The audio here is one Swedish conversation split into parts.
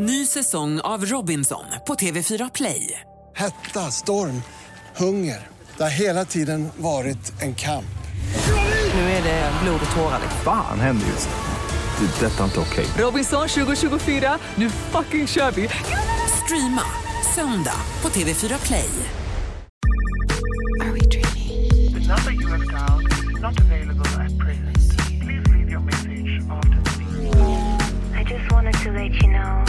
Ny säsong av Robinson på TV4 Play. Hetta, storm, hunger. Det har hela tiden varit en kamp. Nu är det blod och tårar. Fan händer just nu. Det. är Detta är inte okej. Robinson 2024, nu fucking kör vi! Streama söndag på TV4 Play. The number you have dialed is not available at present. Please leave your message after the beep. I just wanted to let you know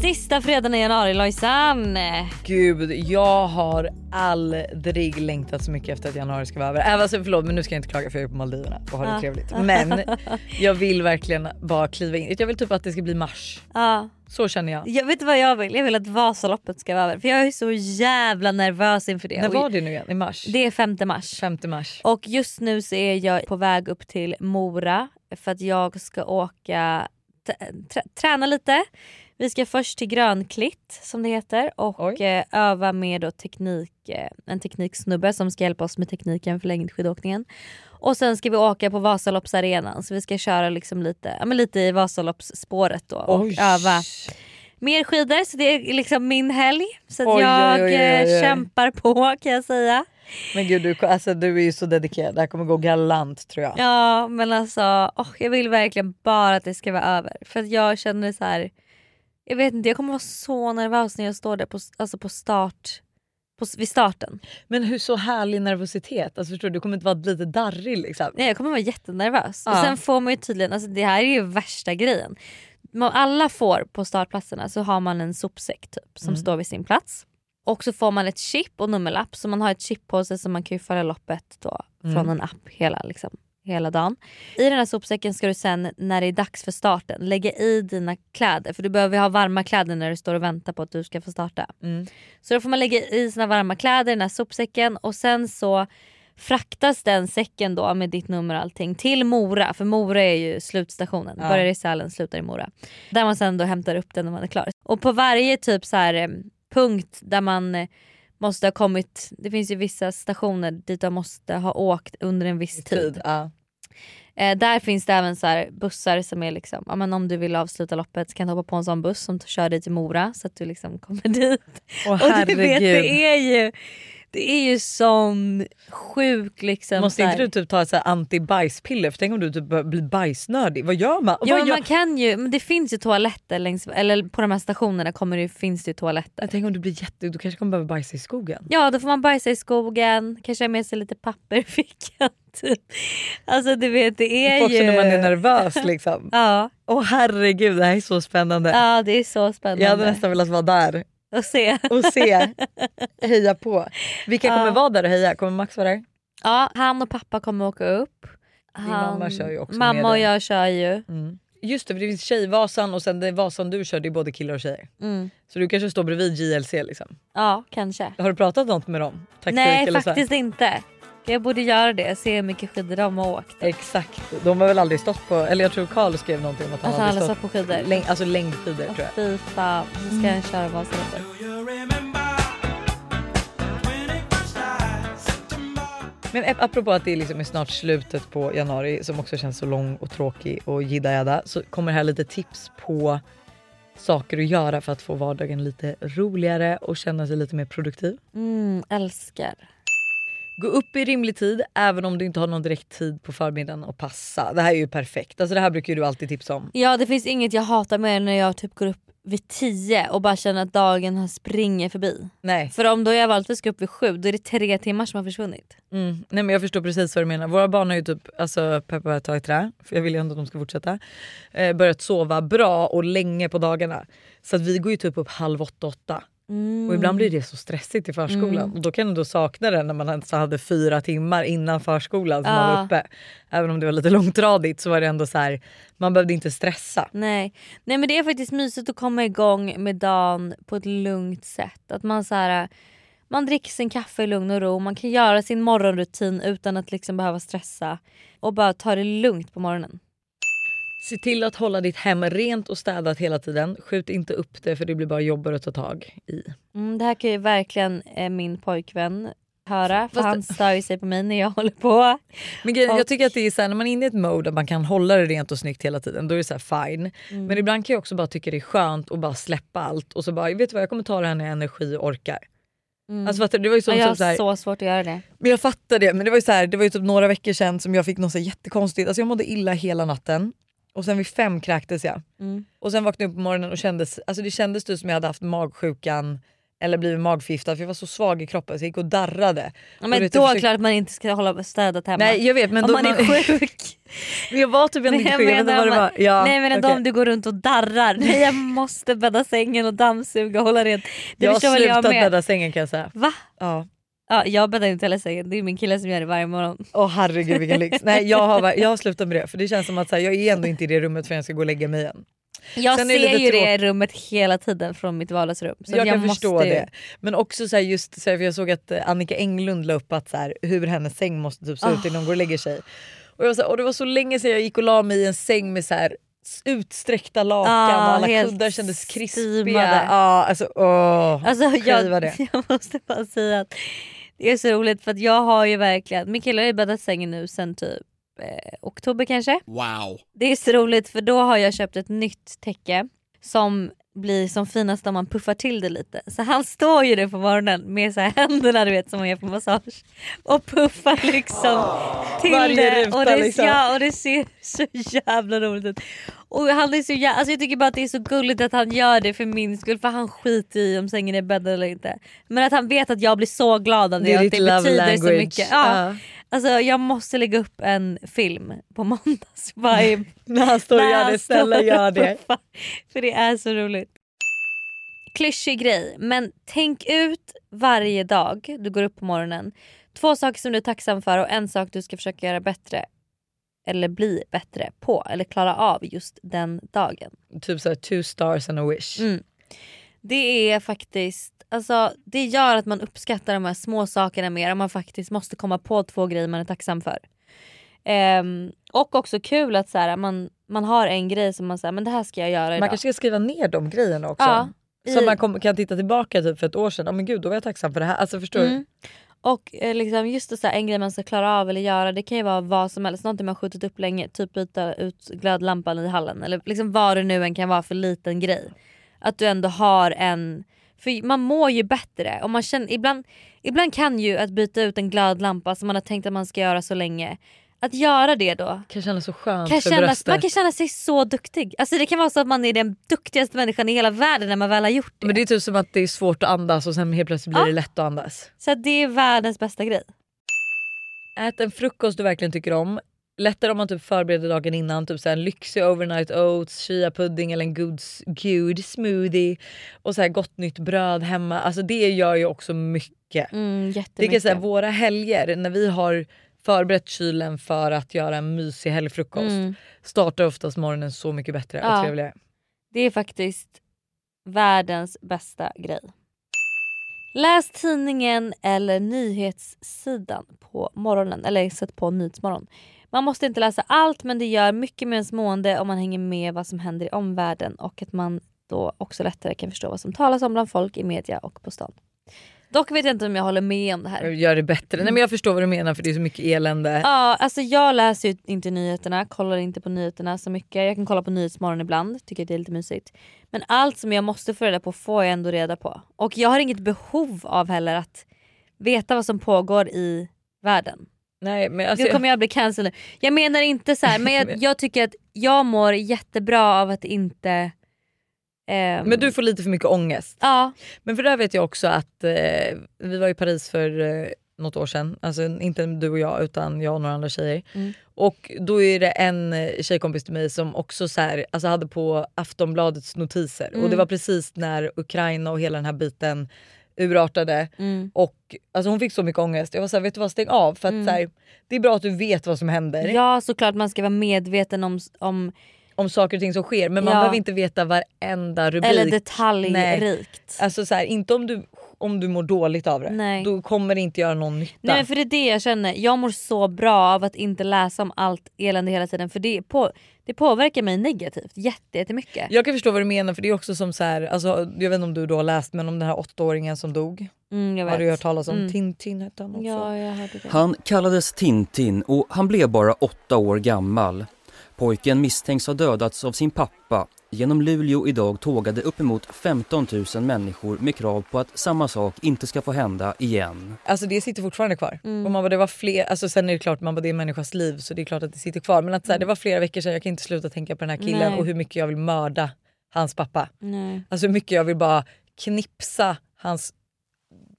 Sista fredagen i januari Lojsan. Gud, jag har aldrig längtat så mycket efter att januari ska vara över. Äh, alltså, förlåt men nu ska jag inte klaga för jag är på Maldiverna och har det Ja. trevligt. Men jag vill verkligen bara kliva in. Jag vill typ att det ska bli mars. Ja. Så känner jag. Jag vet du vad jag vill? Jag vill att Vasaloppet ska vara över. För jag är så jävla nervös inför det. När var det nu igen? I mars? Det är 5 mars. 5 mars. Och just nu så är jag på väg upp till Mora för att jag ska åka träna lite. Vi ska först till Grönklitt som det heter och Oj. eh, öva med då teknik, eh, en tekniksnubbe som ska hjälpa oss med tekniken för längdskidåkningen. Och sen ska vi åka på Vasaloppsarenan så vi ska köra liksom lite, ja, lite i Vasaloppsspåret då och Oj. öva mer skidor. Så det är liksom min helg. Så att Oj, jag oj, oj, eh, oj. kämpar på kan jag säga. Men gud du, alltså, du är ju så dedikerad. Det här kommer gå galant tror jag. Ja men alltså åh, jag vill verkligen bara att det ska vara över. För att jag känner så här. Jag vet inte jag kommer vara så nervös när jag står där på, alltså på start. På, vid starten. Men hur så härlig nervositet. Alltså, förstår du, du kommer inte vara lite darrig liksom. Nej, jag kommer vara jättenervös. Och Ja. sen får man ju tydligen, alltså det här är ju värsta grejen. Alla får på startplatserna så har man en sopsäck typ som står vid sin plats. Och så får man ett chip och nummerlapp så man har ett chip på sig så man kan ju följa loppet då från en app hela, liksom, hela dagen. I den här sopsäcken ska du sen när det är dags för starten lägga i dina kläder för du behöver ha varma kläder när du står och väntar på att du ska få starta. Mm. Så då får man lägga i sina varma kläder i den här sopsäcken och sen så fraktas den säcken då med ditt nummer och allting till Mora, för Mora är ju slutstationen. Ja. Börjar i Sälen, slutar i Mora. Där man sen då hämtar upp den när man är klar. Och på varje typ så här punkt där man eh, måste ha kommit, det finns ju vissa stationer dit man måste ha åkt under en viss tid. Tid. Ja. Eh, där finns det även så bussar som är liksom, ja, men om du vill avsluta loppet så kan du hoppa på en sån buss som kör dig till Mora så att du liksom kommer dit. Åh, Och du vet det är ju det är ju sån sjuk liksom Måste inte du typ ta ett anti-bajspiller? För tänk om du typ börjar bli bajsnödig. Vad gör man? Ja, Vad gör... man kan ju, men det finns ju toaletter längs, eller på de här stationerna kommer det, finns det ju toaletter. Jag tänker om du blir jätte... Du kanske kommer behöva bajsa i skogen. Ja då får man bajsa i skogen, kanske ha med sig lite papper i fickan. Typ. Alltså du vet det är Också ju... när man är nervös liksom. Ja, Åh herregud det här är så spännande. ja det är så spännande Jag hade nästan velat vara där att se. och se, heja på. Vilka kommer vara där och heja? Kommer Max vara där? Ja, han och pappa kommer åka upp. Din mamma kör ju också Mamma med och jag kör ju. Mm. Just det för det finns Tjejvasan och sen den Vasan du kör det är både killar och tjejer. Mm. Så du kanske står bredvid JLC liksom. Ja, kanske. Har du pratat något med dem? Taktik Nej faktiskt inte. Jag borde göra det, se hur mycket skidor de har åkt. Exakt. De har väl aldrig stått på, eller jag tror Karl skrev någonting om att han Alltså han aldrig stått på skidor. Läng, alltså längdskidor Åh, tror jag. Fy fan, nu ska jag köra Vasaloppet. Men ap- apropå att det liksom är snart slutet på januari som också känns så lång och tråkig och jidda så kommer här lite tips på saker att göra för att få vardagen lite roligare och känna sig lite mer produktiv. Mm, älskar. Gå upp i rimlig tid även om du inte har någon direkt tid på förmiddagen och passa. Det här är ju perfekt. Alltså det här brukar du alltid tipsa om. Ja det finns inget jag hatar mer när jag typ går upp vid tio och bara känner att dagen har springer förbi. Nej. För om då jag vanligtvis ska upp vid sju då är det tre timmar som har försvunnit. Mm. Nej men jag förstår precis vad du menar. Våra barn har ju typ, alltså Peppa ta i trä, för jag vill ju ändå att de ska fortsätta. Eh, börjat sova bra och länge på dagarna. Så att vi går ju typ upp halv åtta, åtta. Och ibland blir det så stressigt i förskolan. Och då kan du då sakna det när man alltså hade fyra timmar innan förskolan som man Ja. var uppe. Även om det var lite långtradigt så var det ändå så här, man behövde inte stressa. Nej. Nej men det är faktiskt mysigt att komma igång med dagen på ett lugnt sätt. Att man så här, man dricker sin kaffe i lugn och ro, man kan göra sin morgonrutin utan att liksom behöva stressa. Och bara ta det lugnt på morgonen. Se till att hålla ditt hem rent och städat hela tiden. Skjut inte upp det för det blir bara jobbigare att ta tag i. Mm, det här kan ju verkligen eh, min pojkvän höra för Fast- han stör ju sig på mig när jag håller på. Men grejen, Och- jag tycker att det är så här, när man är inne i ett mode där man kan hålla det rent och snyggt hela tiden då är det så här fine. Mm. Men ibland kan jag också bara tycka det är skönt att bara släppa allt och så bara vet du vad jag kommer ta det här när jag har energi och orkar. Alltså fattar du? Det var ju som, Mm. Ja, jag som så har här, så svårt att göra det. Men jag fattar det. Men det var ju så här, det var ju typ några veckor sedan som jag fick något så jättekonstigt. Alltså jag mådde illa hela natten. Och sen vid fem kräktes jag. Mm. Och sen vaknade jag upp på morgonen och kändes, alltså det kändes typ som jag hade haft magsjukan eller blivit magförgiftad för jag var så svag i kroppen så jag gick och darrade. Ja, Och men vet, då är det klart att man inte ska hålla städat hemma. Nej jag vet men om då, man är sjuk. men jag var typ inte sjuk, jag vad det var. Ja, Nej men okej. om du går runt och darrar. Nej jag måste bädda sängen och dammsuga och hålla rent. Det jag har väl jag slutat med. bädda sängen kan jag säga. Va? Ja. Ja, jag bäddar inte hela sängen, det är min kille som gör det varje morgon. Åh herregud vilken lyx. Nej jag har, jag har slutat med det för det känns som att här, jag är ändå inte i det rummet förrän jag ska gå och lägga mig igen. Jag Sen ser ju det rummet hela tiden från mitt vardagsrum. Så jag jag kan förstå måste det. Men också så här, just så här, för jag såg att eh, Annika Englund la upp att så här, hur hennes säng måste typ se Ah. ut innan hon går och lägger sig. Och, jag var så och det var så länge sedan jag gick och la mig i en säng med så utsträckta lakan Ah, och alla kuddar kändes krispiga. Ja, alltså, åh, Alltså jag, det. jag måste bara säga att det är så roligt för att jag har ju verkligen, min kille har ju bäddat sängen nu sen typ eh, oktober kanske. Wow. Det är så roligt för då har jag köpt ett nytt täcke som blir som finast om man puffar till det lite. Så han står ju där på morgonen med så här händerna du vet som man gör på massage och puffar liksom till Varje det. ruta och, det liksom. ja, och det ser så jävla roligt ut. Och han är så alltså jag tycker bara att det är så gulligt att han gör det för min skull för han skiter i om sängen är bäddad eller inte. Men att han vet att jag blir så glad av det, Det och att det betyder så language. mycket. Ja. Ja. Alltså jag måste lägga upp en film på måndagsvibe När han står och gör det, snälla gör det. För det är så roligt. Klyschig grej men tänk ut varje dag du går upp på morgonen. Två saker som du är tacksam för och en sak du ska försöka göra bättre. Eller bli bättre på eller klara av just den dagen. Typ såhär two stars and a wish. Mm. Det är faktiskt, alltså det gör att man uppskattar de här små sakerna mer om man faktiskt måste komma på två grejer man är tacksam för. Ehm, och också kul att så här, man, man har en grej som man säger men det här ska jag göra idag. Man kanske ska skriva ner de grejerna också. Ja, Så i- man kom, kan titta tillbaka typ för ett år sedan, oh, men gud då var jag tacksam för det här. Alltså förstår du? Mm. Och eh, liksom just det, så här, en grej man ska klara av eller göra det kan ju vara vad som helst, någonting man skjutit upp länge. Typ byta ut glödlampan i hallen eller liksom vad det nu än kan vara för liten grej. Att du ändå har en... För man mår ju bättre. Och man känner, ibland, ibland kan ju att byta ut en glödlampa som man har tänkt att man ska göra så länge. Att göra det då Kan kännas så skönt kan för kännas, bröstet. man kan känna sig så duktig. Alltså det kan vara så att man är den duktigaste människan i hela världen när man väl har gjort det. Men det är typ som att det är svårt att andas och sen helt plötsligt blir Ja. det lätt att andas. Så det är världens bästa grej. Ät en frukost du verkligen tycker om. Lättare om man typ förbereder dagen innan, typ så här en lyxig overnight oats, chia pudding eller en good, good smoothie. Och så här gott nytt bröd hemma. Alltså det gör ju också mycket. Mm, Det kan säga våra helger när vi har förberett kylen för att göra en mysig helgfrukost Mm. startar oftast morgonen så mycket bättre och Ja. trevligare. Det är faktiskt världens bästa grej. Läs tidningen eller nyhetssidan på morgonen eller sätt på Nyhetsmorgon. Man måste inte läsa allt men det gör mycket med ens mående om man hänger med vad som händer i omvärlden och att man då också lättare kan förstå vad som talas om bland folk i media och på stan. Dock vet jag inte om jag håller med om det här. Gör det bättre. Nej men jag förstår vad du menar för det är så mycket elände. Ja, alltså jag läser ju inte nyheterna, kollar inte på nyheterna så mycket. Jag kan kolla på Nyhetsmorgon ibland, tycker att det är lite mysigt. Men allt som jag måste få reda på får jag ändå reda på. Och jag har inget behov av heller att veta vad som pågår i världen. Nej, men alltså, Nu kommer jag bli cancelled. Jag menar inte så här, men jag, jag tycker att jag mår jättebra av att inte... ehm, men du får lite för mycket ångest. Ja, Men för där vet jag också att eh, vi var i Paris för eh, något år sedan, alltså inte du och jag utan jag och några andra tjejer. Mm. Och då är det en tjejkompis till mig som också så här, alltså hade på Aftonbladets notiser och Mm. det var precis när Ukraina och hela den här biten urartade mm. och alltså hon fick så mycket ångest. Jag var såhär, vet du vad stäng av för att Mm. så här, det är bra att du vet vad som händer ja såklart man ska vara medveten om, om om saker och ting som sker men man Ja. behöver inte veta varenda rubrik. eller detaljrikt. Alltså så här, inte om du om du mår dåligt av det. Nej. Då kommer det inte göra någon nytta. Nej för det är det jag känner, jag mår så bra av att inte läsa om allt elände hela tiden för det, på, det påverkar mig negativt jätte- jättemycket. Jag kan förstå vad du menar för det är också som så här, alltså, jag vet inte om du då har läst men om den här åttaåringen som dog. Mm, jag vet. Har du hört talas om? Mm. Tintin hette han också. Ja jag hörde det. Han kallades Tintin och han blev bara åtta år gammal. Pojken misstänks ha dödats av sin pappa. Genom Luleå idag tågade uppemot 15 000 människor med krav på att samma sak inte ska få hända igen. Alltså det sitter fortfarande kvar. Mm. Och man bara, det var fler, alltså sen är det klart man bara, det är människas liv så det är klart att det sitter kvar. Men att så här, det var flera veckor sedan jag kan inte sluta tänka på den här killen. Nej. och hur mycket jag vill mörda hans pappa. Nej. Alltså hur mycket jag vill bara knipsa hans,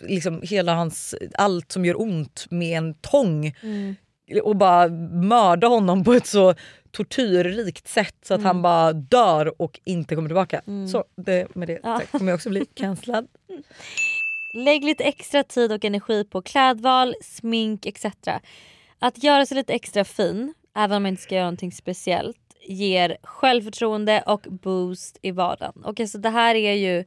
liksom hela hans, allt som gör ont med en tång. Mm. Och bara mörda honom på ett så tortyrrikt sätt så att Mm. han bara dör och inte kommer tillbaka. Mm. Så det, med det Ja. kommer jag också bli cancellad. Lägg lite extra tid och energi på klädval, smink etc. Att göra sig lite extra fin, även om man inte ska göra någonting speciellt, ger självförtroende och boost i vardagen. Och alltså det här är ju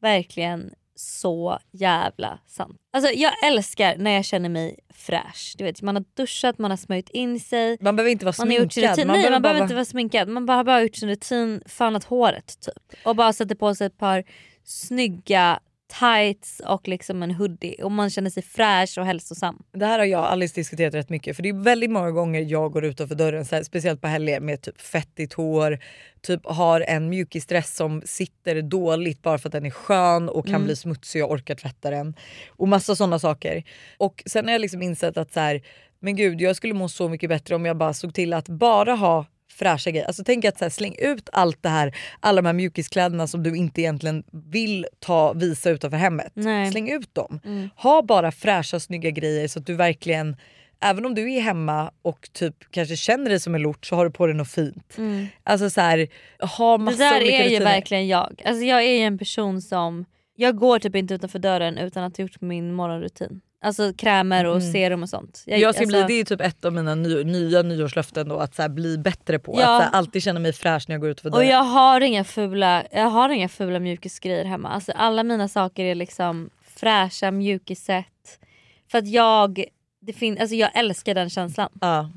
verkligen så jävla sant. Alltså jag älskar när jag känner mig fräsch. Du vet, man har duschat, man har smörjt in sig. Man behöver inte vara Man sminkad. rutin. Nej man behöver inte vara sminkad. Man bara, har bara gjort sin rutin, fönat håret typ. Och bara sätter på sig ett par snygga tights och liksom en hoodie och man känner sig fräsch och hälsosam. Det här har jag och Alice diskuterat rätt mycket för det är väldigt många gånger jag går utanför dörren, så här, speciellt på helger med typ fettigt hår, typ har en mjukisdress som sitter dåligt bara för att den är skön och kan Mm. bli smutsig och jag orkar tvätta den. Och massa sådana saker. Och sen har jag liksom insett att så här, men gud jag skulle må så mycket bättre om jag bara såg till att bara ha fräscha grejer. Alltså tänk att så här, släng ut allt det här, alla de här mjukiskläderna som du inte egentligen vill ta visa utanför hemmet. Nej. Släng ut dem. Mm. Ha bara fräscha snygga grejer så att du verkligen Även om du är hemma och typ kanske känner dig som en lort så har du på dig något fint. Mm. Alltså så här, ha Det massa där olika är ju rutiner. verkligen jag. Alltså jag är ju en person som, jag går typ inte utanför dörren utan att ha gjort min morgonrutin. Alltså krämer och Mm. serum och sånt. Jag ska alltså, bli, det är typ ett av mina ny, nya nyårslöften då, att så bli bättre på. Ja. Att så alltid känna mig fräsch när jag går ut för och dörren. jag har inga fula, jag har inga fula mjukisgrejer hemma. Alltså alla mina saker är liksom fräscha mjukiset. För att jag, det fin- alltså jag älskar den känslan. Ja.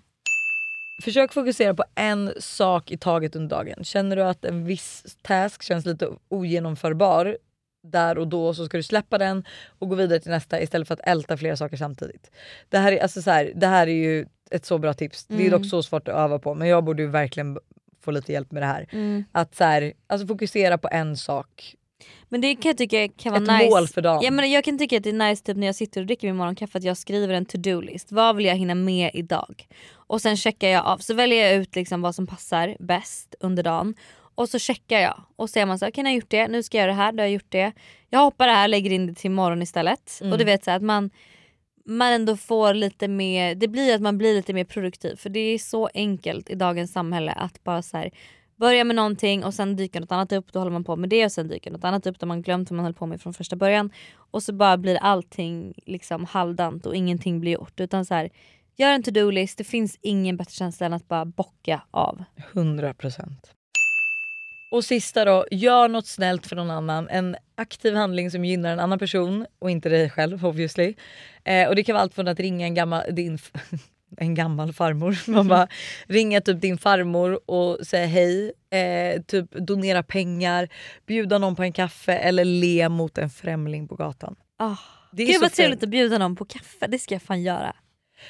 Försök fokusera på en sak i taget under dagen. Känner du att en viss task känns lite ogenomförbar där och då så ska du släppa den och gå vidare till nästa istället för att älta flera saker samtidigt. Det här är, alltså så här, det här är ju ett så bra tips. Det är Mm. dock så svårt att öva på men jag borde verkligen få lite hjälp med det här. Mm. Att så här, alltså fokusera på en sak. Men det kan jag tycka kan Ett vara nice. mål för dagen. Ja, men jag kan tycka att det är nice typ när jag sitter och dricker min morgonkaffe att jag skriver en to-do-list. Vad vill jag hinna med idag? Och sen checkar jag av. Så väljer jag ut liksom vad som passar bäst under dagen. Och så checkar jag. Och så är man så nu har jag gjort det, nu ska jag göra det här, då har jag gjort det. Jag hoppar det här lägger in det till imorgon istället. Mm. Och du vet så här, att man, man ändå får lite mer, det blir att man blir lite mer produktiv. För det är så enkelt i dagens samhälle att bara så här, börja med någonting och sen dyker något annat upp, då håller man på med det och sen dyker något annat upp där man glömt vad man höll på med från första början. Och så bara blir allting liksom halvdant och ingenting blir gjort. Utan så här, gör en to-do-list, det finns ingen bättre känsla än att bara bocka av. 100%. Och sista då, gör något snällt för någon annan. En aktiv handling som gynnar en annan person och inte dig själv obviously. Eh, och det kan vara allt från att ringa en gammal, din, en gammal farmor. Man bara ringa typ din farmor och säga hej. Eh, typ donera pengar, bjuda någon på en kaffe eller le mot en främling på gatan. Oh. Det är Gud vad trevligt att bjuda någon på kaffe, det ska jag fan göra.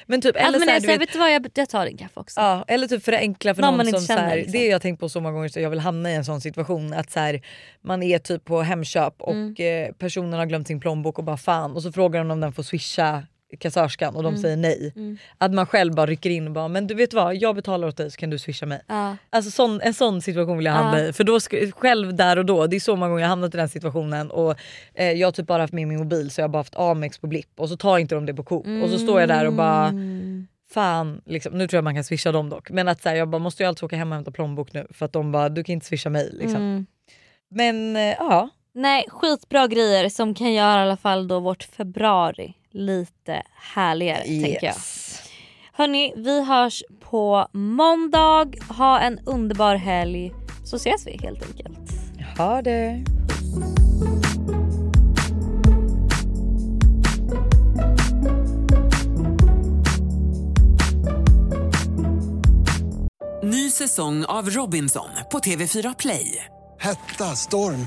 Men typ, Alltså, eller men så här, jag du vet, vet du vad, jag, jag tar din kaffe också. Ja, eller typ förenkla för Någon någon, som inte så här, känner, liksom. Det har jag tänkt på så många gånger så jag vill hamna i en sån situation att så här, man är typ på Hemköp och Mm. eh, personen har glömt sin plånbok och bara fan och så frågar de om den får swisha kassörskan och de Mm. säger nej. Mm. Att man själv bara rycker in och bara men du vet vad jag betalar åt dig så kan du swisha mig. Ja. Alltså sån, en sån situation vill jag hamna Ja. i. För då själv där och då, det är så många gånger jag hamnat i den situationen och eh, jag har typ bara haft med min mobil så jag har bara haft Amex på blipp och så tar inte de det på Coop och så står jag där och bara Mm. fan, liksom, nu tror jag man kan swisha dem dock. Men att så här, jag bara måste ju alltid åka hem och hämta plånbok nu för att de bara du kan inte swisha mig. Liksom. Mm. Men eh, ja, Nej, skitbra grejer som kan göra i alla fall då vårt februari lite härligare yes. tänker jag. Hörni, vi hörs på måndag. Ha en underbar helg så ses vi helt enkelt. Ha det. Ny säsong av Robinson på TV4 Play. Hetta, storm